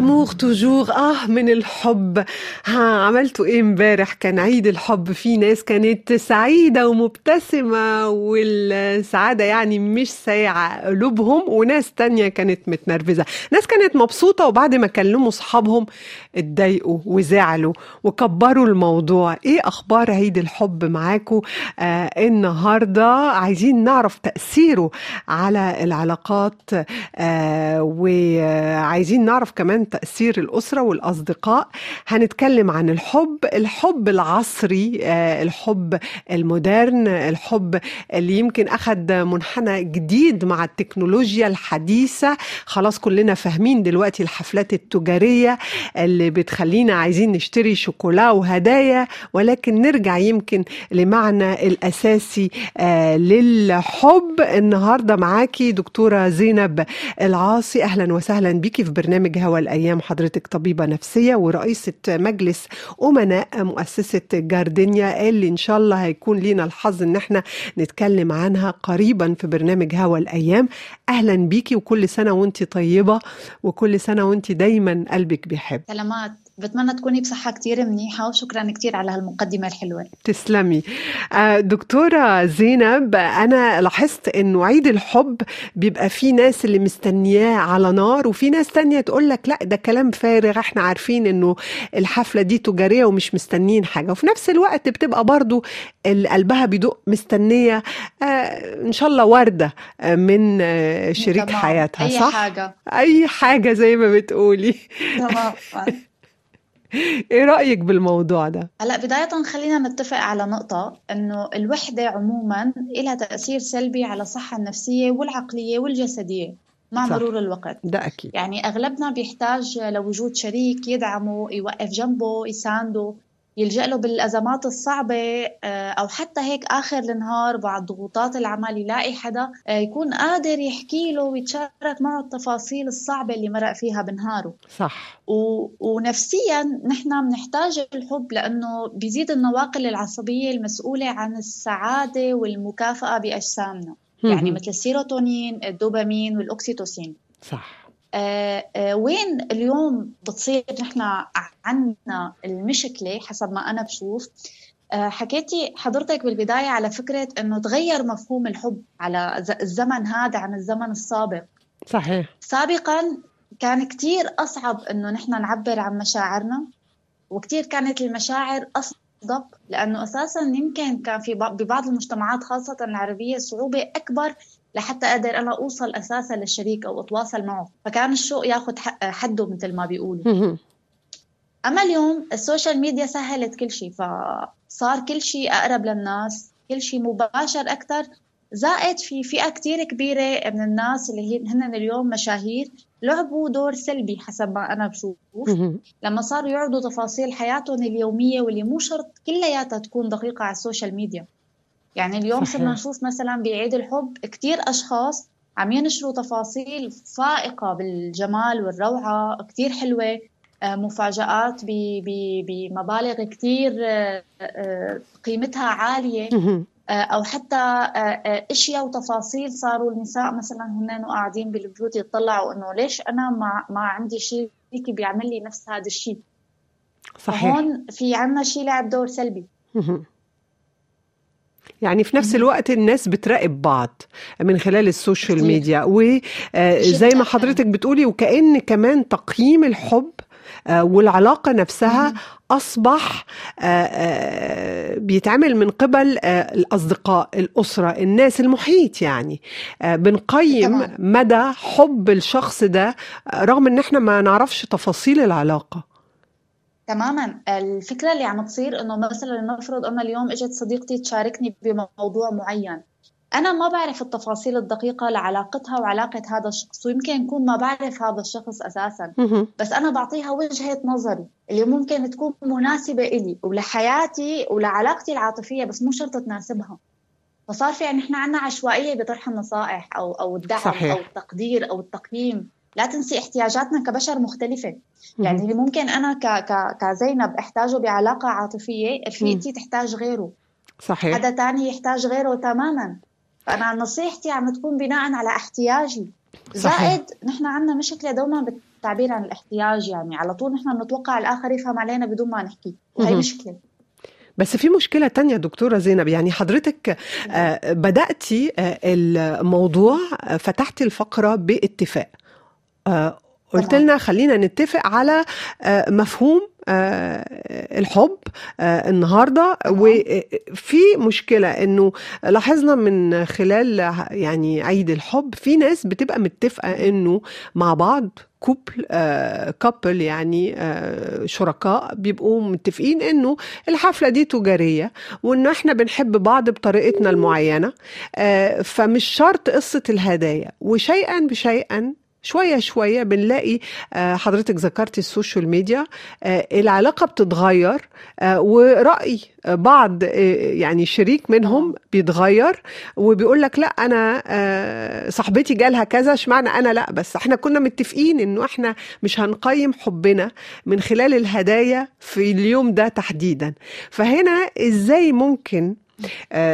امور توجور آه من الحب. ها عملتوا إيه امبارح؟ كان عيد الحب. في ناس كانت سعيدة ومبتسمة والسعادة يعني مش سايعة قلوبهم وناس تانية كانت متنرفزة. ناس كانت مبسوطة وبعد ما كلموا صحابهم اتضايقوا وزعلوا وكبروا الموضوع. إيه أخبار عيد الحب معاكم آه النهاردة عايزين نعرف تأثيره على العلاقات آه وعايزين نعرف كمان تأثير الأسرة والأصدقاء. هنتكلم عن الحب الحب العصري آه الحب المودرن الحب اللي يمكن أخد منحنى جديد مع التكنولوجيا الحديثة. خلاص كلنا فاهمين دلوقتي الحفلات التجارية اللي بتخلينا عايزين نشتري شوكولا وهدايا ولكن نرجع يمكن لمعنى الأساسي آه للحب. النهاردة معاكي دكتورة زينب العاصي. أهلا وسهلا بيكي في برنامج هوا الأيام. حضرتك طبيبة نفسية ورئيسة مجلس أمناء مؤسسة جاردينيا اللي إن شاء الله هيكون لينا الحظ إن إحنا نتكلم عنها قريبا في برنامج هوا الأيام. أهلا بيكي وكل سنة وانت طيبة وكل سنة وانت دايما قلبك بيحب. سلامات. بتمنى تكوني بصحة كتير منيحة وشكرا كتير على هالمقدمة الحلوة. تسلمي. دكتورة زينب أنا لاحظت أنه عيد الحب بيبقى فيه ناس اللي مستنياه على نار وفي ناس تانية تقول لك لا ده كلام فارغ إحنا عارفين أنه الحفلة دي تجارية ومش مستنيين حاجة. وفي نفس الوقت بتبقى برضو قلبها بيدق مستنية إن شاء الله وردة من شريك تمام. حياتها أي صح؟ حاجة. أي حاجة زي ما بتقولي. تمام. إيه رأيك بالموضوع ده؟ هلا بداية خلينا نتفق على نقطة إنه الوحدة عموما لها تأثير سلبي على الصحة النفسية والعقلية والجسدية مع صح. مرور الوقت ده أكيد يعني أغلبنا بيحتاج لوجود شريك يدعمه يوقف جنبه يسانده يلجأ له بالأزمات الصعبة آه، أو حتى هيك آخر النهار بعد ضغوطات العمل يلاقي حدا آه، يكون قادر يحكي له ويتشارك معه التفاصيل الصعبة اللي مرق فيها بنهاره. صح. و... ونفسيا نحن بنحتاج الحب لأنه بيزيد النواقل العصبية المسؤولة عن السعادة والمكافأة بأجسامنا. يعني. مثل السيروتونين الدوبامين والأكسيتوسين. صح. وين اليوم بتصير نحن عنا المشكلة حسب ما أنا بشوف؟ آه حكيتي حضرتك بالبداية على فكرة أنه تغير مفهوم الحب على الزمن هذا عن الزمن السابق. صحيح. سابقا كان كتير أصعب إنه نحن نعبر عن مشاعرنا وكتير كانت المشاعر أصدق لأنه أساسا يمكن كان في بعض- ببعض المجتمعات خاصة العربية صعوبة أكبر لحتى أقدر أنا أوصل أساسا للشريك أو أتواصل معه فكان الشوق ياخد حق- حده مثل ما بيقولوا. أما اليوم ال social media سهلت كل شيء فصار كل شيء أقرب للناس كل شيء مباشر أكثر زائد في فئة كتير كبيرة من الناس اللي هن اليوم مشاهير لعبوا دور سلبي حسب ما أنا بشوف. لما صاروا يعرضوا تفاصيل حياتهم اليومية واللي مو شرط كلياتها تكون دقيقة على ال social media يعني اليوم. صرنا نشوف مثلا بعيد الحب كتير أشخاص عم ينشروا تفاصيل فائقة بالجمال والروعة كتير حلوة آه، مفاجآت بمبالغ كتير آه، آه، قيمتها عالية آه، أو حتى آه، آه، أشياء وتفاصيل صاروا النساء مثلا هن قاعدين بالبيوت يطلعوا إنه ليش أنا ما ما عندي شريكي بيعمل لي نفس هذا الشيء صحيح فهون في عنا شيء لعب دور سلبي. يعني في نفس الوقت الناس بتراقب بعض من خلال السوشيال. ميديا وزي ما. حضرتك بتقولي وكأن كمان تقييم الحب والعلاقة نفسها. أصبح آه، آه، بيتعمل من قبل آه، الأصدقاء الأسرة الناس المحيط يعني آه، بنقيم. مدى حب الشخص ده آه، رغم إن إحنا ما نعرفش تفاصيل العلاقة تماما الفكرة اللي عم تصير إنه مثلا نفرض أنا اليوم إجت صديقتي تشاركني بموضوع معين أنا ما بعرف التفاصيل الدقيقة لعلاقتها وعلاقة هذا الشخص ويمكن يكون ما بعرف هذا الشخص أساسا. مهم. بس أنا بعطيها وجهة نظري اللي ممكن تكون مناسبة إلي ولحياتي ولعلاقتي العاطفية بس مو شرط تناسبها. فصار في يعني إحنا عنا عشوائية بطرح النصائح أو أو الدعم صحيح. أو التقدير أو التقييم. لا تنسي احتياجاتنا كبشر مختلفة. يعني اللي ممكن أنا ك ك كزينب إحتاجه بعلاقة عاطفية رفيقتي تحتاج غيره. صحيح. حدا تاني يحتاج غيره تماما. فأنا نصيحتي عم تكون بناء على احتياجي. صحيح. زائد نحن عنا مشكلة دوما بت- التعبير عن الاحتياج يعني. على طول نحن بنتوقع الآخر يفهم علينا بدون ما نحكي. وهي مشكلة. بس في مشكلة تانية دكتورة زينب. يعني حضرتك آه، بدأتي آه، الموضوع آه، فتحتي الفقرة باتفاق. قلت لنا خلينا نتفق على مفهوم الحب النهارده. وفي مشكلة إنه لاحظنا من خلال يعني عيد الحب في ناس بتبقى متفقة إنه مع بعض couple آه couple يعني آه شركاء بيبقوا متفقين إنه الحفلة دي تجارية وان إحنا بنحب بعض بطريقتنا المعينة. آه فمش شرط قصة الهدايا. وشيئا بشيئا شوية شوية بنلاقي آه، حضرتك ذكرتي السوشيال ميديا آه، العلاقة بتتغير آه، ورأي بعض يعني شريك منهم بيتغير وبيقول لك لا أنا صاحبتي جالها كذا اشمعنى أنا لا؟ بس إحنا كنا متفقين إنه إحنا مش هنقيم حبنا من خلال الهدايا في اليوم ده تحديدا. فهنا إزاي ممكن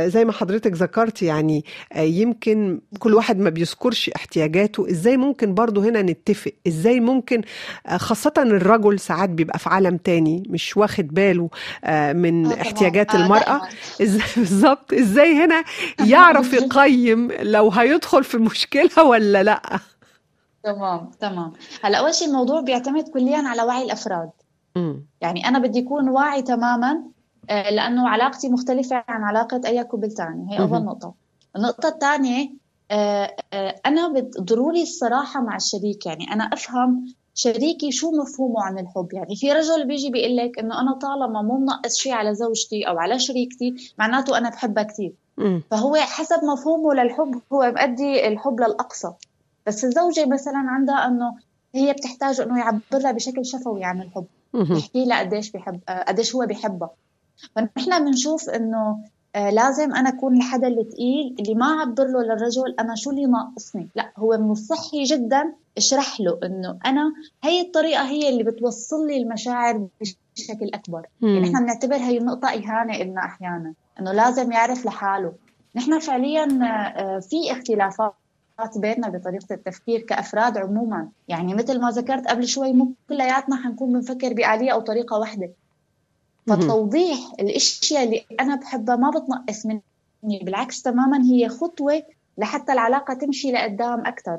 زي ما حضرتك ذكرت يعني آه يمكن كل واحد ما بيذكرش احتياجاته. إزاي ممكن برضو هنا نتفق؟ إزاي ممكن آه خاصة الرجل ساعات بيبقى في عالم تاني مش واخد باله آه من آه احتياجات آه المرأة؟ بالظبط. إزاي هنا يعرف يقيم لو هيدخل في مشكلة ولا لأ؟ تمام تمام. هلأ أول شيء الموضوع بيعتمد كليا على وعي الأفراد. يعني أنا بدي اكون واعي تماما آه، لأنه علاقتي مختلفة عن علاقة أي كوبل ثاني هي أول نقطة. النقطة الثانية آه، آه، أنا ضروري الصراحة مع الشريك. يعني أنا أفهم شريكي شو مفهومه عن الحب. يعني في رجل بيجي بيقول لك إنه أنا طالما مو منقص شيء على زوجتي أو على شريكتي معناته أنا بحبها كثير فهو حسب مفهومه للحب هو مؤدي الحب للأقصى. بس الزوجة مثلا عندها إنه هي بتحتاج إنه يعبر لها بشكل شفوي عن الحب. يحكي لها قديش بحب قديش هو بحبها فنحن بنشوف إنه آه لازم أنا أكون الحدا الثقيل اللي ما اعبر له للرجل أنا شو اللي ناقصني؟ لا هو من الصحي جدا أشرح له إنه أنا هي الطريقة هي اللي بتوصل لي المشاعر بشكل أكبر. مم. يعني نحن بنعتبر هي النقطة إهانة لنا أحيانا إنه لازم يعرف لحاله. نحن فعليا آه في اختلافات بيننا بطريقة التفكير كأفراد عموما. يعني مثل ما ذكرت قبل شوي مو كلياتنا حنكون بنفكر بآلية أو طريقة واحدة. فتوضيح الأشياء اللي أنا بحبها ما بتنقص مني بالعكس تماما هي خطوة لحتى العلاقة تمشي لقدام أكثر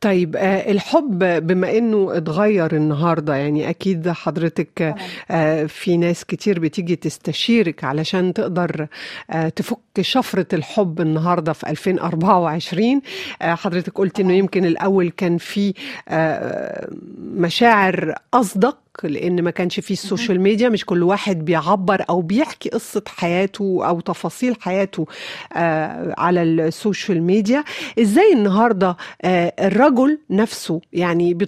طيب آه، الحب بما إنه اتغير النهارده يعني أكيد حضرتك آه، في ناس كتير بتيجي تستشيرك علشان تقدر آه، تفك شفرة الحب النهارده في 2024 حضرتك قلت إنه يمكن الأول كان في مشاعر أصدق لأن ما كانش فيه ال social media مش كل واحد بيعبر أو بيحكي قصة حياته أو تفاصيل حياته آه على ال social media. إزاي النهارده آه الرجل نفسه يعني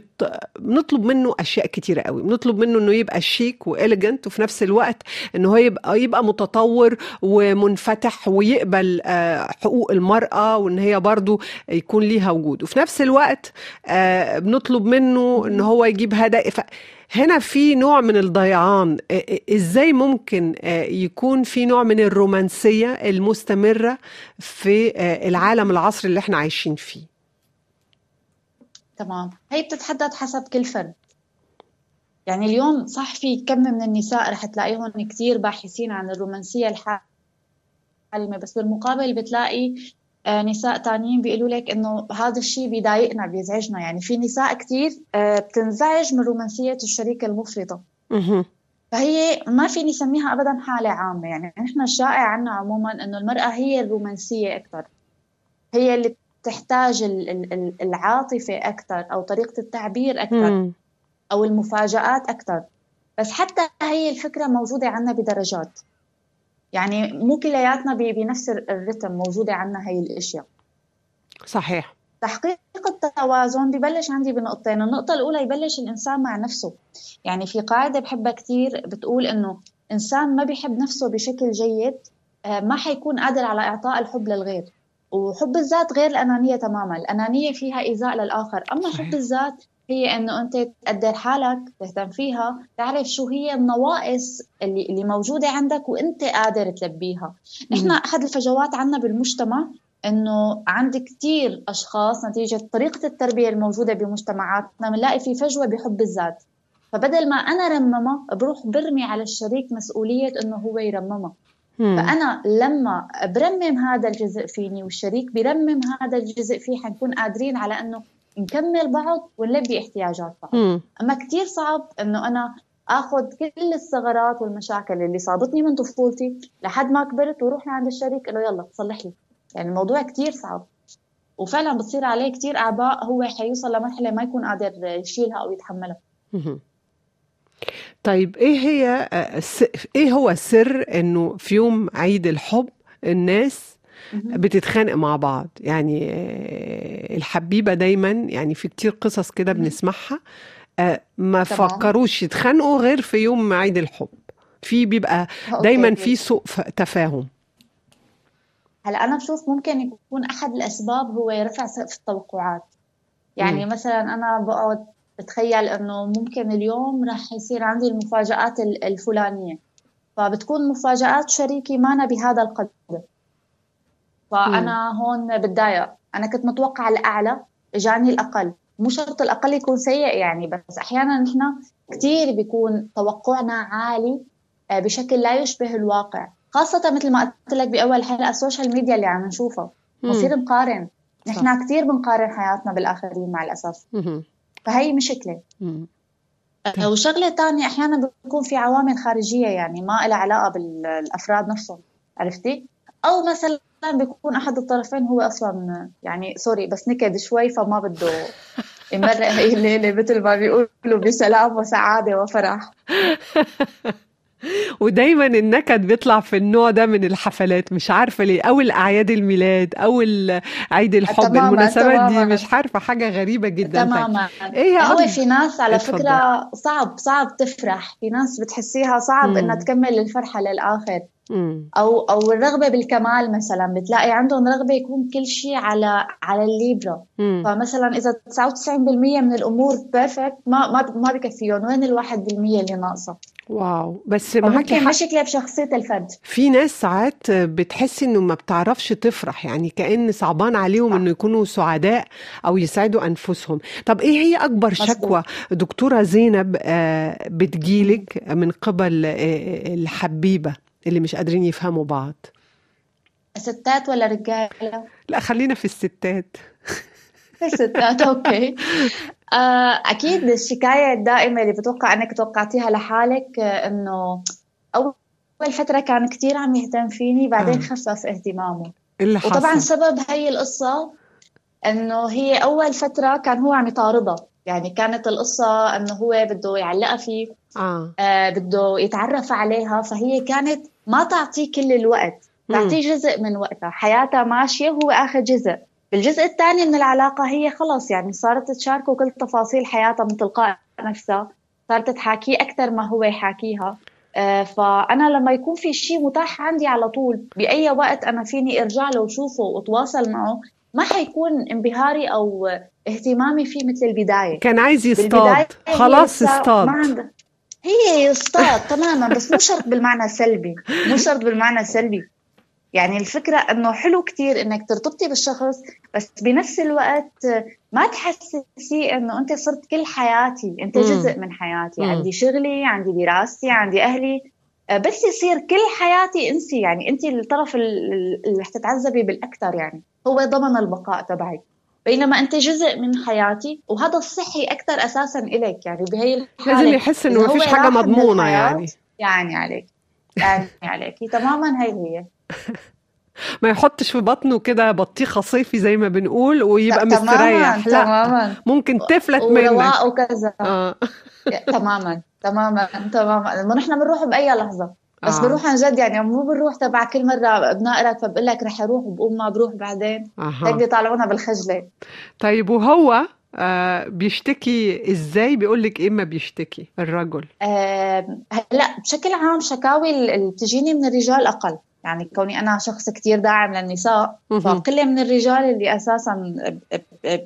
بنطلب منه أشياء كتيرة قوي. بنطلب منه إنه يبقى شيك و elegant وفي نفس الوقت انه هو يبقى يبقى متطور ومنفتح ويقبل آه حقوق المرأة وإن هي برضو يكون ليها وجود. وفي نفس الوقت بنطلب منه إن هو يجيب هدايا. هنا في نوع من الضيعان. إزاي ممكن يكون في نوع من الرومانسية المستمرة في العالم العصري اللي إحنا عايشين فيه؟ تمام. هي بتتحدد حسب كل فرد. يعني اليوم صح في كم من النساء رح تلاقيهم كثير باحثين عن الرومانسية الحالمة بس بالمقابل بتلاقي نساء تانيين بيقولوا لك إنه هذا الشيء بيضايقنا بيزعجنا. يعني في نساء كثير آه، بتنزعج من رومانسية الشريك المفرطة. فهي ما فيني أسميها ابدا حالة عامة. يعني نحن الشائع عنا عموما إنه المرأة هي الرومانسية أكثر هي اللي بتحتاج العاطفة أكثر أو طريقة التعبير أكثر أو المفاجآت أكثر بس حتى هي الفكرة موجودة عنا بدرجات. يعني مو كلياتنا بنفس الرتم موجودة عنا هي الأشياء. صحيح. تحقيق التوازن ببلش عندي بنقطتين النقطة الأولى يبلش الإنسان مع نفسه. يعني في قاعدة بحبها كثير بتقول إنه إنسان ما بيحب نفسه بشكل جيد آه، ما حيكون قادر على إعطاء الحب للغير. وحب الذات غير الأنانية تماما الأنانية فيها إيذاء للآخر. أما. حب الذات هي إنه أنت تقدر حالك تهتم فيها تعرف شو هي النواقص اللي اللي موجودة عندك وأنت قادر تلبيها. نحن احد الفجوات عندنا بالمجتمع إنه عند كثير أشخاص نتيجة طريقة التربية الموجودة بمجتمعاتنا بنلاقي في فجوة بحب الذات. فبدل ما أنا رممها بروح برمي على الشريك مسؤولية إنه هو يرممها. فأنا لما برمم هذا الجزء فيني والشريك بيرمم هذا الجزء فيه حنكون قادرين على إنه نكمل بعض ونلبي احتياجات بعض؟ أما كثير صعب إنه أنا آخذ كل الثغرات والمشاكل اللي صابتني من طفولتي لحد ما كبرت وأروح لعند الشريك إنه يلا صلح لي يعني الموضوع كثير صعب. وفعلا بتصير عليه كثير اعباء هو حيوصل لمرحلة ما يكون قادر يشيلها أو يتحملها. طيب إيه هي إيه هو سر إنه في يوم عيد الحب الناس بتتخانق مع بعض. يعني الحبيبة دايما يعني في كتير قصص كده بنسمعها ما فكروش يتخانقوا غير في يوم عيد الحب. في بيبقى دايما في سوء تفاهم. هلا أنا بشوف ممكن يكون أحد الأسباب هو رفع سقف التوقعات. يعني م. مثلا أنا بقعد بتخيل إنه ممكن اليوم رح يصير عندي المفاجآت الفلانية. فبتكون مفاجآت شريكي مانا بهذا القدر. فأنا هون بتضايق. أنا كنت متوقع الأعلى إجاني الأقل. مو شرط الأقل يكون سيء يعني بس أحيانا نحن كثير بيكون توقعنا عالي آه، بشكل لا يشبه الواقع. خاصة مثل ما قلت لك بأول حلقة ال social media اللي عم نشوفها بصير نقارن. نحن كثير بنقارن حياتنا بالآخرين مع الأسف. فهي مشكلة. أه، وشغلة تانية أحيانا بيكون في عوامل خارجية يعني ما لها علاقة بالأفراد نفسهم. عرفتي؟ أو مثلا بيكون أحد الطرفين هو أصلا يعني سوري بس نكد شوي فما بده يمرق هي الليلة مثل ما بيقولوا بسلام وسعادة وفرح. ودايما النكد بيطلع في النوع ده من الحفلات مش عارفة ليه أو الأعياد الميلاد أو عيد الحب تماما المناسبات تماما. دي مش عارفة حاجة غريبة جدا. تماما. إيه هو في ناس على اتفضل. فكرة صعب صعب تفرح. في ناس بتحسيها صعب إنها تكمل الفرحة للآخر. أو أو الرغبة بالكمال مثلا. بتلاقي عندهم رغبة يكون كل شيء على على الليبرا. فمثلا إذا 99% من الأمور perfect ما ما ما بكفيهم. وين ال 1% اللي ناقصة؟ واو. بس معاكي حق مشكله بشخصية الفرد. في ناس ساعات بتحس إنه ما بتعرفش تفرح يعني كأن صعبان عليهم إنه يكونوا سعداء أو يسعدوا أنفسهم. طب إيه هي أكبر مصدق. شكوى دكتورة زينب آه، بتجيلك من قبل آه، الحبيبة؟ اللي مش قادرين يفهموا بعض. ستات ولا رجاله لا خلينا في الستات. الستات أوكي. آه، أكيد الشكاية الدائمة اللي بتوقع أنك توقعتيها لحالك آه، إنه أول فترة كان كثير عم يهتم فيني بعدين آه. خفف اهتمامه. اللي حصل. وطبعا سبب هي القصة إنه هي أول فترة كان هو عم يطاردها. يعني كانت القصة أنه هو بده يعلقها فيه آه. آه بده يتعرف عليها فهي كانت ما تعطيه كل الوقت تعطيه جزء من وقتها حياتها ماشية وهو آخذ جزء. بالجزء الثاني من العلاقة هي خلص يعني صارت تشاركه كل تفاصيل حياتها من تلقاء نفسها صارت تحاكيه أكثر ما هو يحاكيها. آه فأنا لما يكون في شيء متاح عندي على طول بأي وقت أنا فيني أرجع له وشوفه وأتواصل معه ما حيكون انبهاري أو اهتمامي فيه مثل البداية. كان عايز يصطاد. خلاص ما عنده هي يصطاد تماما بس مو شرط بالمعنى السلبي مو شرط بالمعنى السلبي يعني الفكرة إنه حلو كتير إنك ترتبطي بالشخص بس بنفس الوقت ما تحسسي إنه أنت صرت كل حياتي. أنت جزء من حياتي. مم. عندي شغلي عندي دراستي عندي أهلي. بس يصير كل حياتي أنسي. يعني أنت الطرف اللي رح تتعذبي بالأكثر يعني. هو ضمن البقاء تبعك. بينما أنت جزء من حياتي وهذا الصحي أكثر أساسا الك يعني بهي الحالة لازم يحس إنه ما فيش حاجة مضمونة يعني. يعني عليك يعني عليك. تماما هي هي. ما يحطش في بطنه كده بطيخة صيفي زي ما بنقول ويبقى تماماً مستريح. لا تماما. ممكن تفلت منك. وكذا. آه. تماما تماما تماما. ما نحن بنروح بأي لحظة. بس آه. بنروح عن جد يعني مو بنروح تبع كل مرة بنقرك فبقول لك رح أروح وبقوم ما بروح بعدين. هيك بيطالعونا بالخجلة. طيب وهو آه بيشتكي إزاي؟ بيقول لك إيه ما بيشتكي الرجل. آه هلأ بشكل عام شكاوي اللي بتجيني من الرجال أقل. يعني كوني أنا شخص كتير داعم للنساء فقلة من الرجال اللي أساسا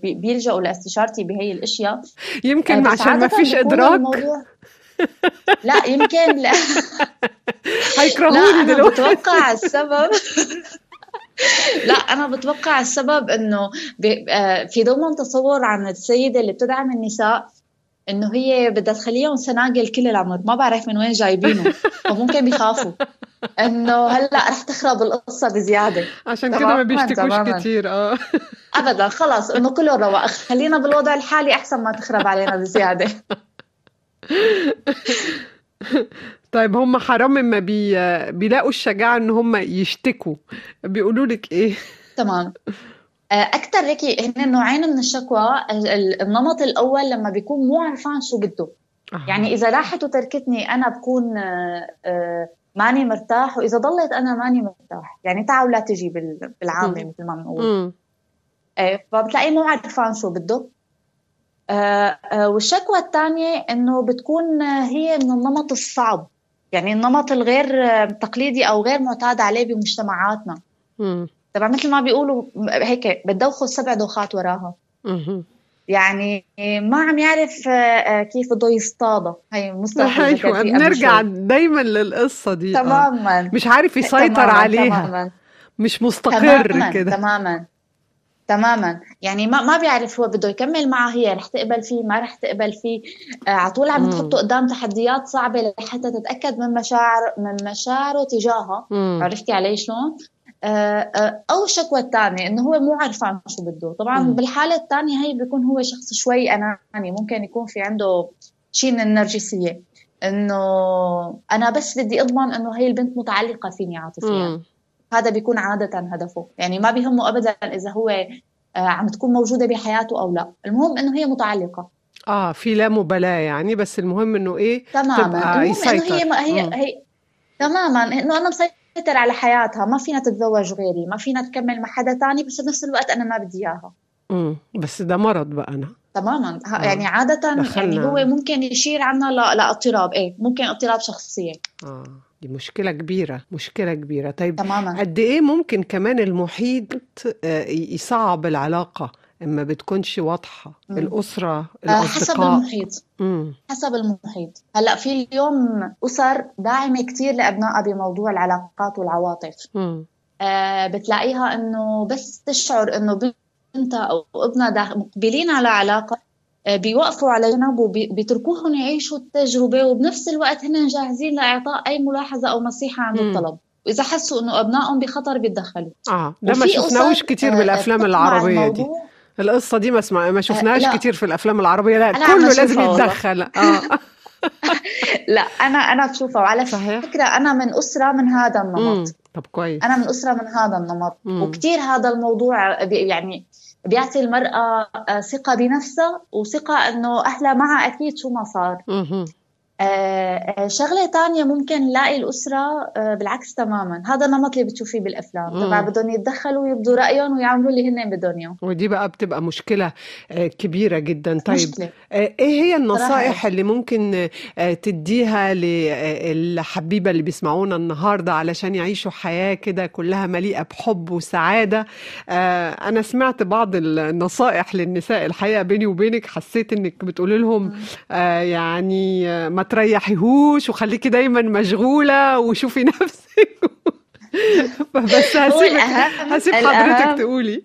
بيلجأوا لأستشارتي بهي الأشياء. يمكن عشان ما فيش إدراك. لا يمكن لا. هيكرهوني دلوقتي. بتوقع السبب. لا أنا بتوقع السبب إنه آه، في ضمن تصور عن السيدة اللي بتدعم النساء إنه هي بدها تخليهم سناقل كل العمر. ما بعرف من وين جايبينه فممكن بيخافوا إنه هلأ رح تخرب القصة بزيادة. عشان كده ما بيشتكوش كثير آه. ابدا خلص إنه كله رواق خلينا بالوضع الحالي أحسن ما تخرب علينا بزيادة. طيب هم حرام ما بي... بيلاقوا الشجاعة إن هم يشتكوا. بيقولوا لك إيه؟ تمام. آه، أكثر هيك هن نوعين من الشكوى. النمط الأول لما بيكون مو عرفان شو بده. يعني إذا راحت وتركتني أنا بكون آه، آه، ماني مرتاح وإذا ضلت أنا ماني مرتاح. يعني تعال لا تجي بالعامة مثل ما بنقول. فبتلاقيه مو عرفان شو بده. والشكوى الثانية إنه بتكون هي من النمط الصعب. يعني النمط الغير تقليدي أو غير معتاد عليه بمجتمعاتنا. طبعا مثل ما بيقولوا هيك بتدوخوا السبع دوخات وراها. يعني ما عم يعرف آه، كيف بده يصطادها. هي مصطلح بنرجع دايما للقصة دي. آه. تماما. مش عارف يسيطر تماماً عليها. تماماً. مش مستقر كده. تماما. تماما. يعني ما ما بيعرف هو بده يكمل معها هي رح تقبل فيه ما رح تقبل فيه. آه على طول عم تحطه قدام تحديات صعبة لحتى تتأكد من مشاعر من مشاعره تجاهها عرفتي علي شلون؟ آه، آه، أو الشكوى الثانية إنه هو مو عارفان شو بده. طبعا م. بالحالة الثانية هي بيكون هو شخص شوي أناني. ممكن يكون في عنده شيء من النرجسية. إنه أنا بس بدي أضمن إنه هي البنت متعلقة فيني عاطفيا. هذا بيكون عادة هدفه. يعني ما بيهمه ابدا إذا هو آه، عم تكون موجودة بحياته أو لا. المهم إنه هي متعلقة. آه في لا مبالاة يعني بس المهم إنه إيه تماما. المهم يسيطر. انه هي هي, هي تماما. إنه أنا مسيطر على حياتها ما فينا تتزوج غيري ما فينا تكمل مع حدا تاني بس بنفس الوقت أنا ما بدي إياها. امم بس ده مرض بقى أنا. تماما. آه. يعني عادة دخلنا. يعني هو ممكن يشير عنا لأضطراب. إيه ممكن اضطراب شخصية. آه. دي مشكلة كبيرة مشكلة كبيرة. طيب تماما. قد إيه ممكن كمان المحيط آه، يصعب العلاقة إما بتكونش واضحة؟ مم. الأسرة الاصدقاء حسب المحيط. مم. حسب المحيط. هلأ في اليوم أسر داعمة كثير لابنائها بموضوع العلاقات والعواطف. آه بتلاقيها إنه بس تشعر إنه بنتها أو ابنها مقبلين على علاقة آه بيوقفوا على جنب وبيتركوهم يعيشوا التجربة وبنفس الوقت هن جاهزين لإعطاء أي ملاحظة أو نصيحة عند. الطلب. وإذا حسوا إنه أبنائهم بخطر بيتدخلوا. آه ده ما شفناهوش كثير آه بالأفلام العربية دي. القصة دي ما اسمع ما شفناهاش آه كتير في الأفلام العربية. لا كله لازم يتدخل. آه. لا أنا أنا بشوفها. وعلى صحيح. فكرة أنا من أسرة من هذا النمط. طب كويس. أنا من أسرة من هذا النمط. وكثير هذا الموضوع يعني بيعطي المرأة آه، ثقة بنفسها وثقة إنه أهلها معها أكيد شو ما صار. شغلة تانية ممكن نلاقي الأسرة آه، بالعكس تماما. هذا النمط اللي بتشوفيه بالأفلام. تبع بدهم يتدخلوا ويبدوا رأيهم ويعملوا اللي هن بدهم اياه ودي بقى بتبقى مشكلة كبيرة جدا. طيب مشكلة. إيه هي النصائح اللي ممكن تديها للحبيبه اللي بيسمعونا النهارده علشان يعيشوا حياة كده كلها مليئة بحب وسعادة؟ أنا سمعت بعض النصائح للنساء الحقيقة بيني وبينك حسيت إنك بتقولي لهم يعني ما تريحيهوش وخليكي دايما مشغولة وشوفي نفسك. بس هسيبك هسيب حضرتك تقولي.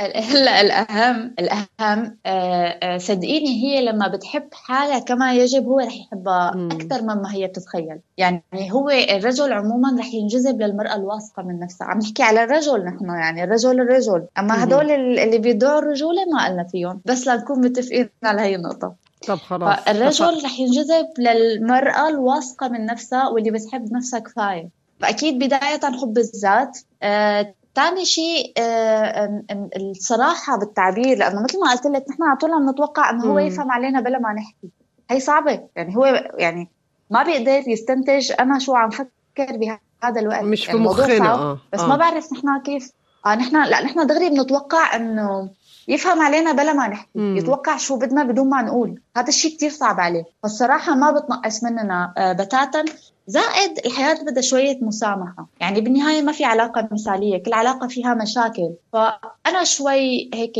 هلا الأهم الأهم آه، آه، صدقيني هي لما بتحب حالها كما يجب هو رح يحبها أكثر مما هي بتتخيل. يعني هو الرجل عموما رح ينجذب للمرأة الواثقة من نفسها. عم نحكي على الرجل نحن يعني الرجل الرجل. أما هدول اللي بيدعوا الرجولة ما قلنا فيهم. بس لنكون متفقين على هي النقطة. طب خلاص الرجل رح ينجذب للمرأة الواثقة من نفسها واللي بتحب نفسها كفاية. فأكيد بداية حب الذات. آه، ثاني شيء آه، الصراحة بالتعبير لأنه مثل ما قلت لك نحن على طول عم نتوقع إنه هو يفهم علينا بلا ما نحكي. هي صعبة. يعني هو يعني ما بيقدر يستنتج أنا شو عم فكر بهذا الوقت. مش في يعني مخنا آه. بس آه. ما بعرف نحن كيف. آه نحن لا نحن دغري بنتوقع إنه يفهم علينا بلا ما نحكي مم. يتوقع شو بدنا بدون ما نقول. هذا الشيء كتير صعب عليه. فالصراحة ما بتنقص مننا آه، بتاتا. زائد الحياة بدها شوية مسامحة. يعني بالنهاية ما في علاقة مثالية كل علاقة فيها مشاكل. فأنا شوي هيك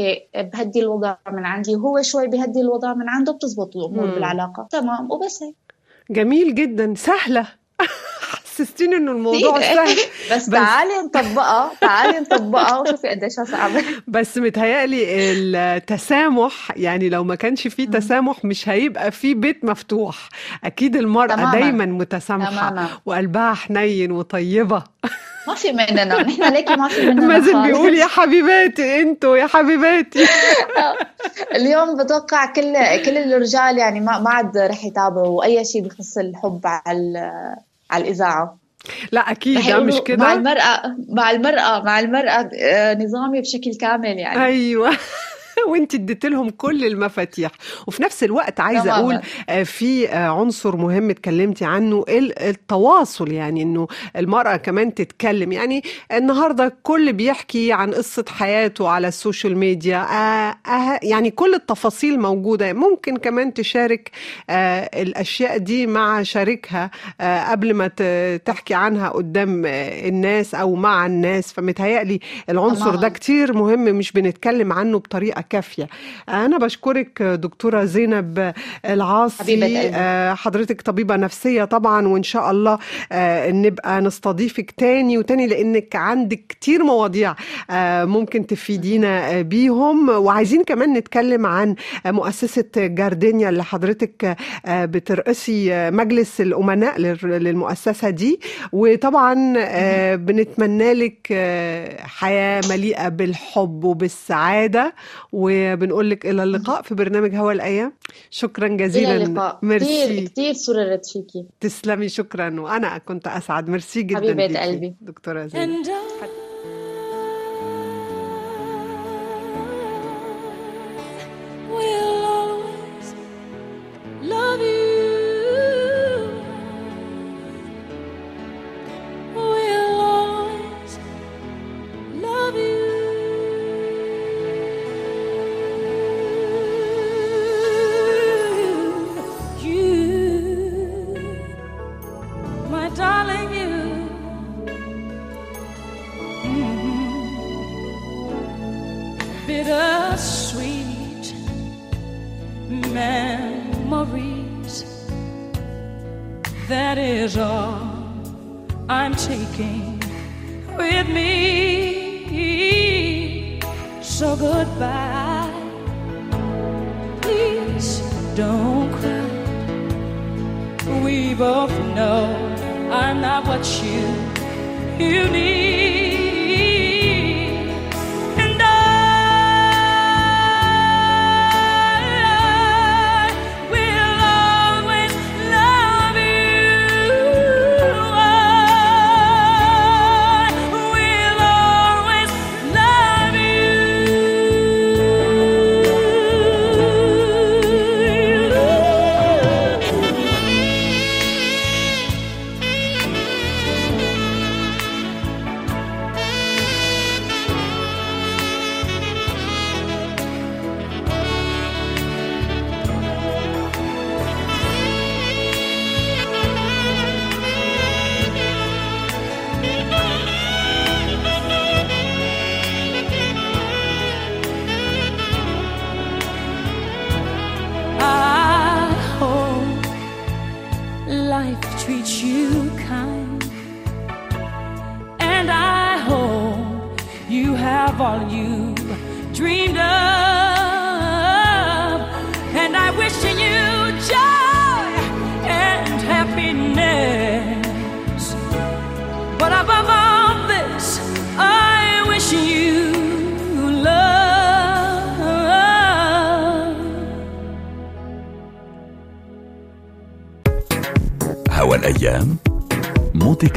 بهدي الوضع من عندي وهو شوي بهدي الوضع من عنده بتزبط الأمور مم. بالعلاقة. تمام وبس هيك. جميل جدا. سهلة. حسستيني إنه الموضوع سهل بس, بس تعالي نطبقها تعالي نطبقها وشوفي قديش صعبة بس متهيألي التسامح يعني لو ما كانش فيه تسامح مش هيبقى فيه بيت مفتوح أكيد المرأة تماماً. دايما متسامحة تماماً. وقلبها حنين وطيبة ما في مننا نحن ليكي ما في مننا مازن. بيقول يا حبيباتي أنتوا يا حبيباتي اليوم بتوقع كل كل الرجال يعني ما ما عاد رح يتابعوا أي شيء بخص الحب على على الإذاعة. لا أكيد ده مش كده. مع المرأة مع المرأة مع المرأة آه، نظامي بشكل كامل يعني. أيوه. وانت اديت لهم كل المفاتيح وفي نفس الوقت عايزة. أقول آه، في آه، عنصر مهم اتكلمتي عنه ال- التواصل يعني إنه المرأة كمان تتكلم يعني النهارده كل بيحكي عن قصة حياته على ال social media آه، آه، يعني كل التفاصيل موجودة ممكن كمان تشارك آه، الأشياء دي مع شريكها آه، قبل ما تحكي عنها قدام الناس أو مع الناس فمتهيألي العنصر ده. كتير مهم مش بنتكلم عنه بطريقة كافية. أنا بشكرك دكتورة زينب العاصي. آه، حضرتك طبيبة نفسية طبعا وإن شاء الله آه، نبقى نستضيفك تاني وتاني لأنك عندك كتير مواضيع آه، ممكن تفيدينا بيهم. وعايزين كمان نتكلم عن مؤسسة جاردينيا اللي حضرتك بترأسي مجلس الأمناء لل- للمؤسسة دي. وطبعا بنتمنى لك حياة مليئة بالحب وبالسعادة. وبنقول لك إلى اللقاء في برنامج هوا الأيام. شكرا جزيلا. إلى اللقاء كثير ميرسي كثير سررت فيكي. تسلمي شكرا. وأنا كنت أسعد. ميرسي جدا حبيبة قلبي. دكتورة زينب.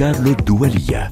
كارلو الدولية.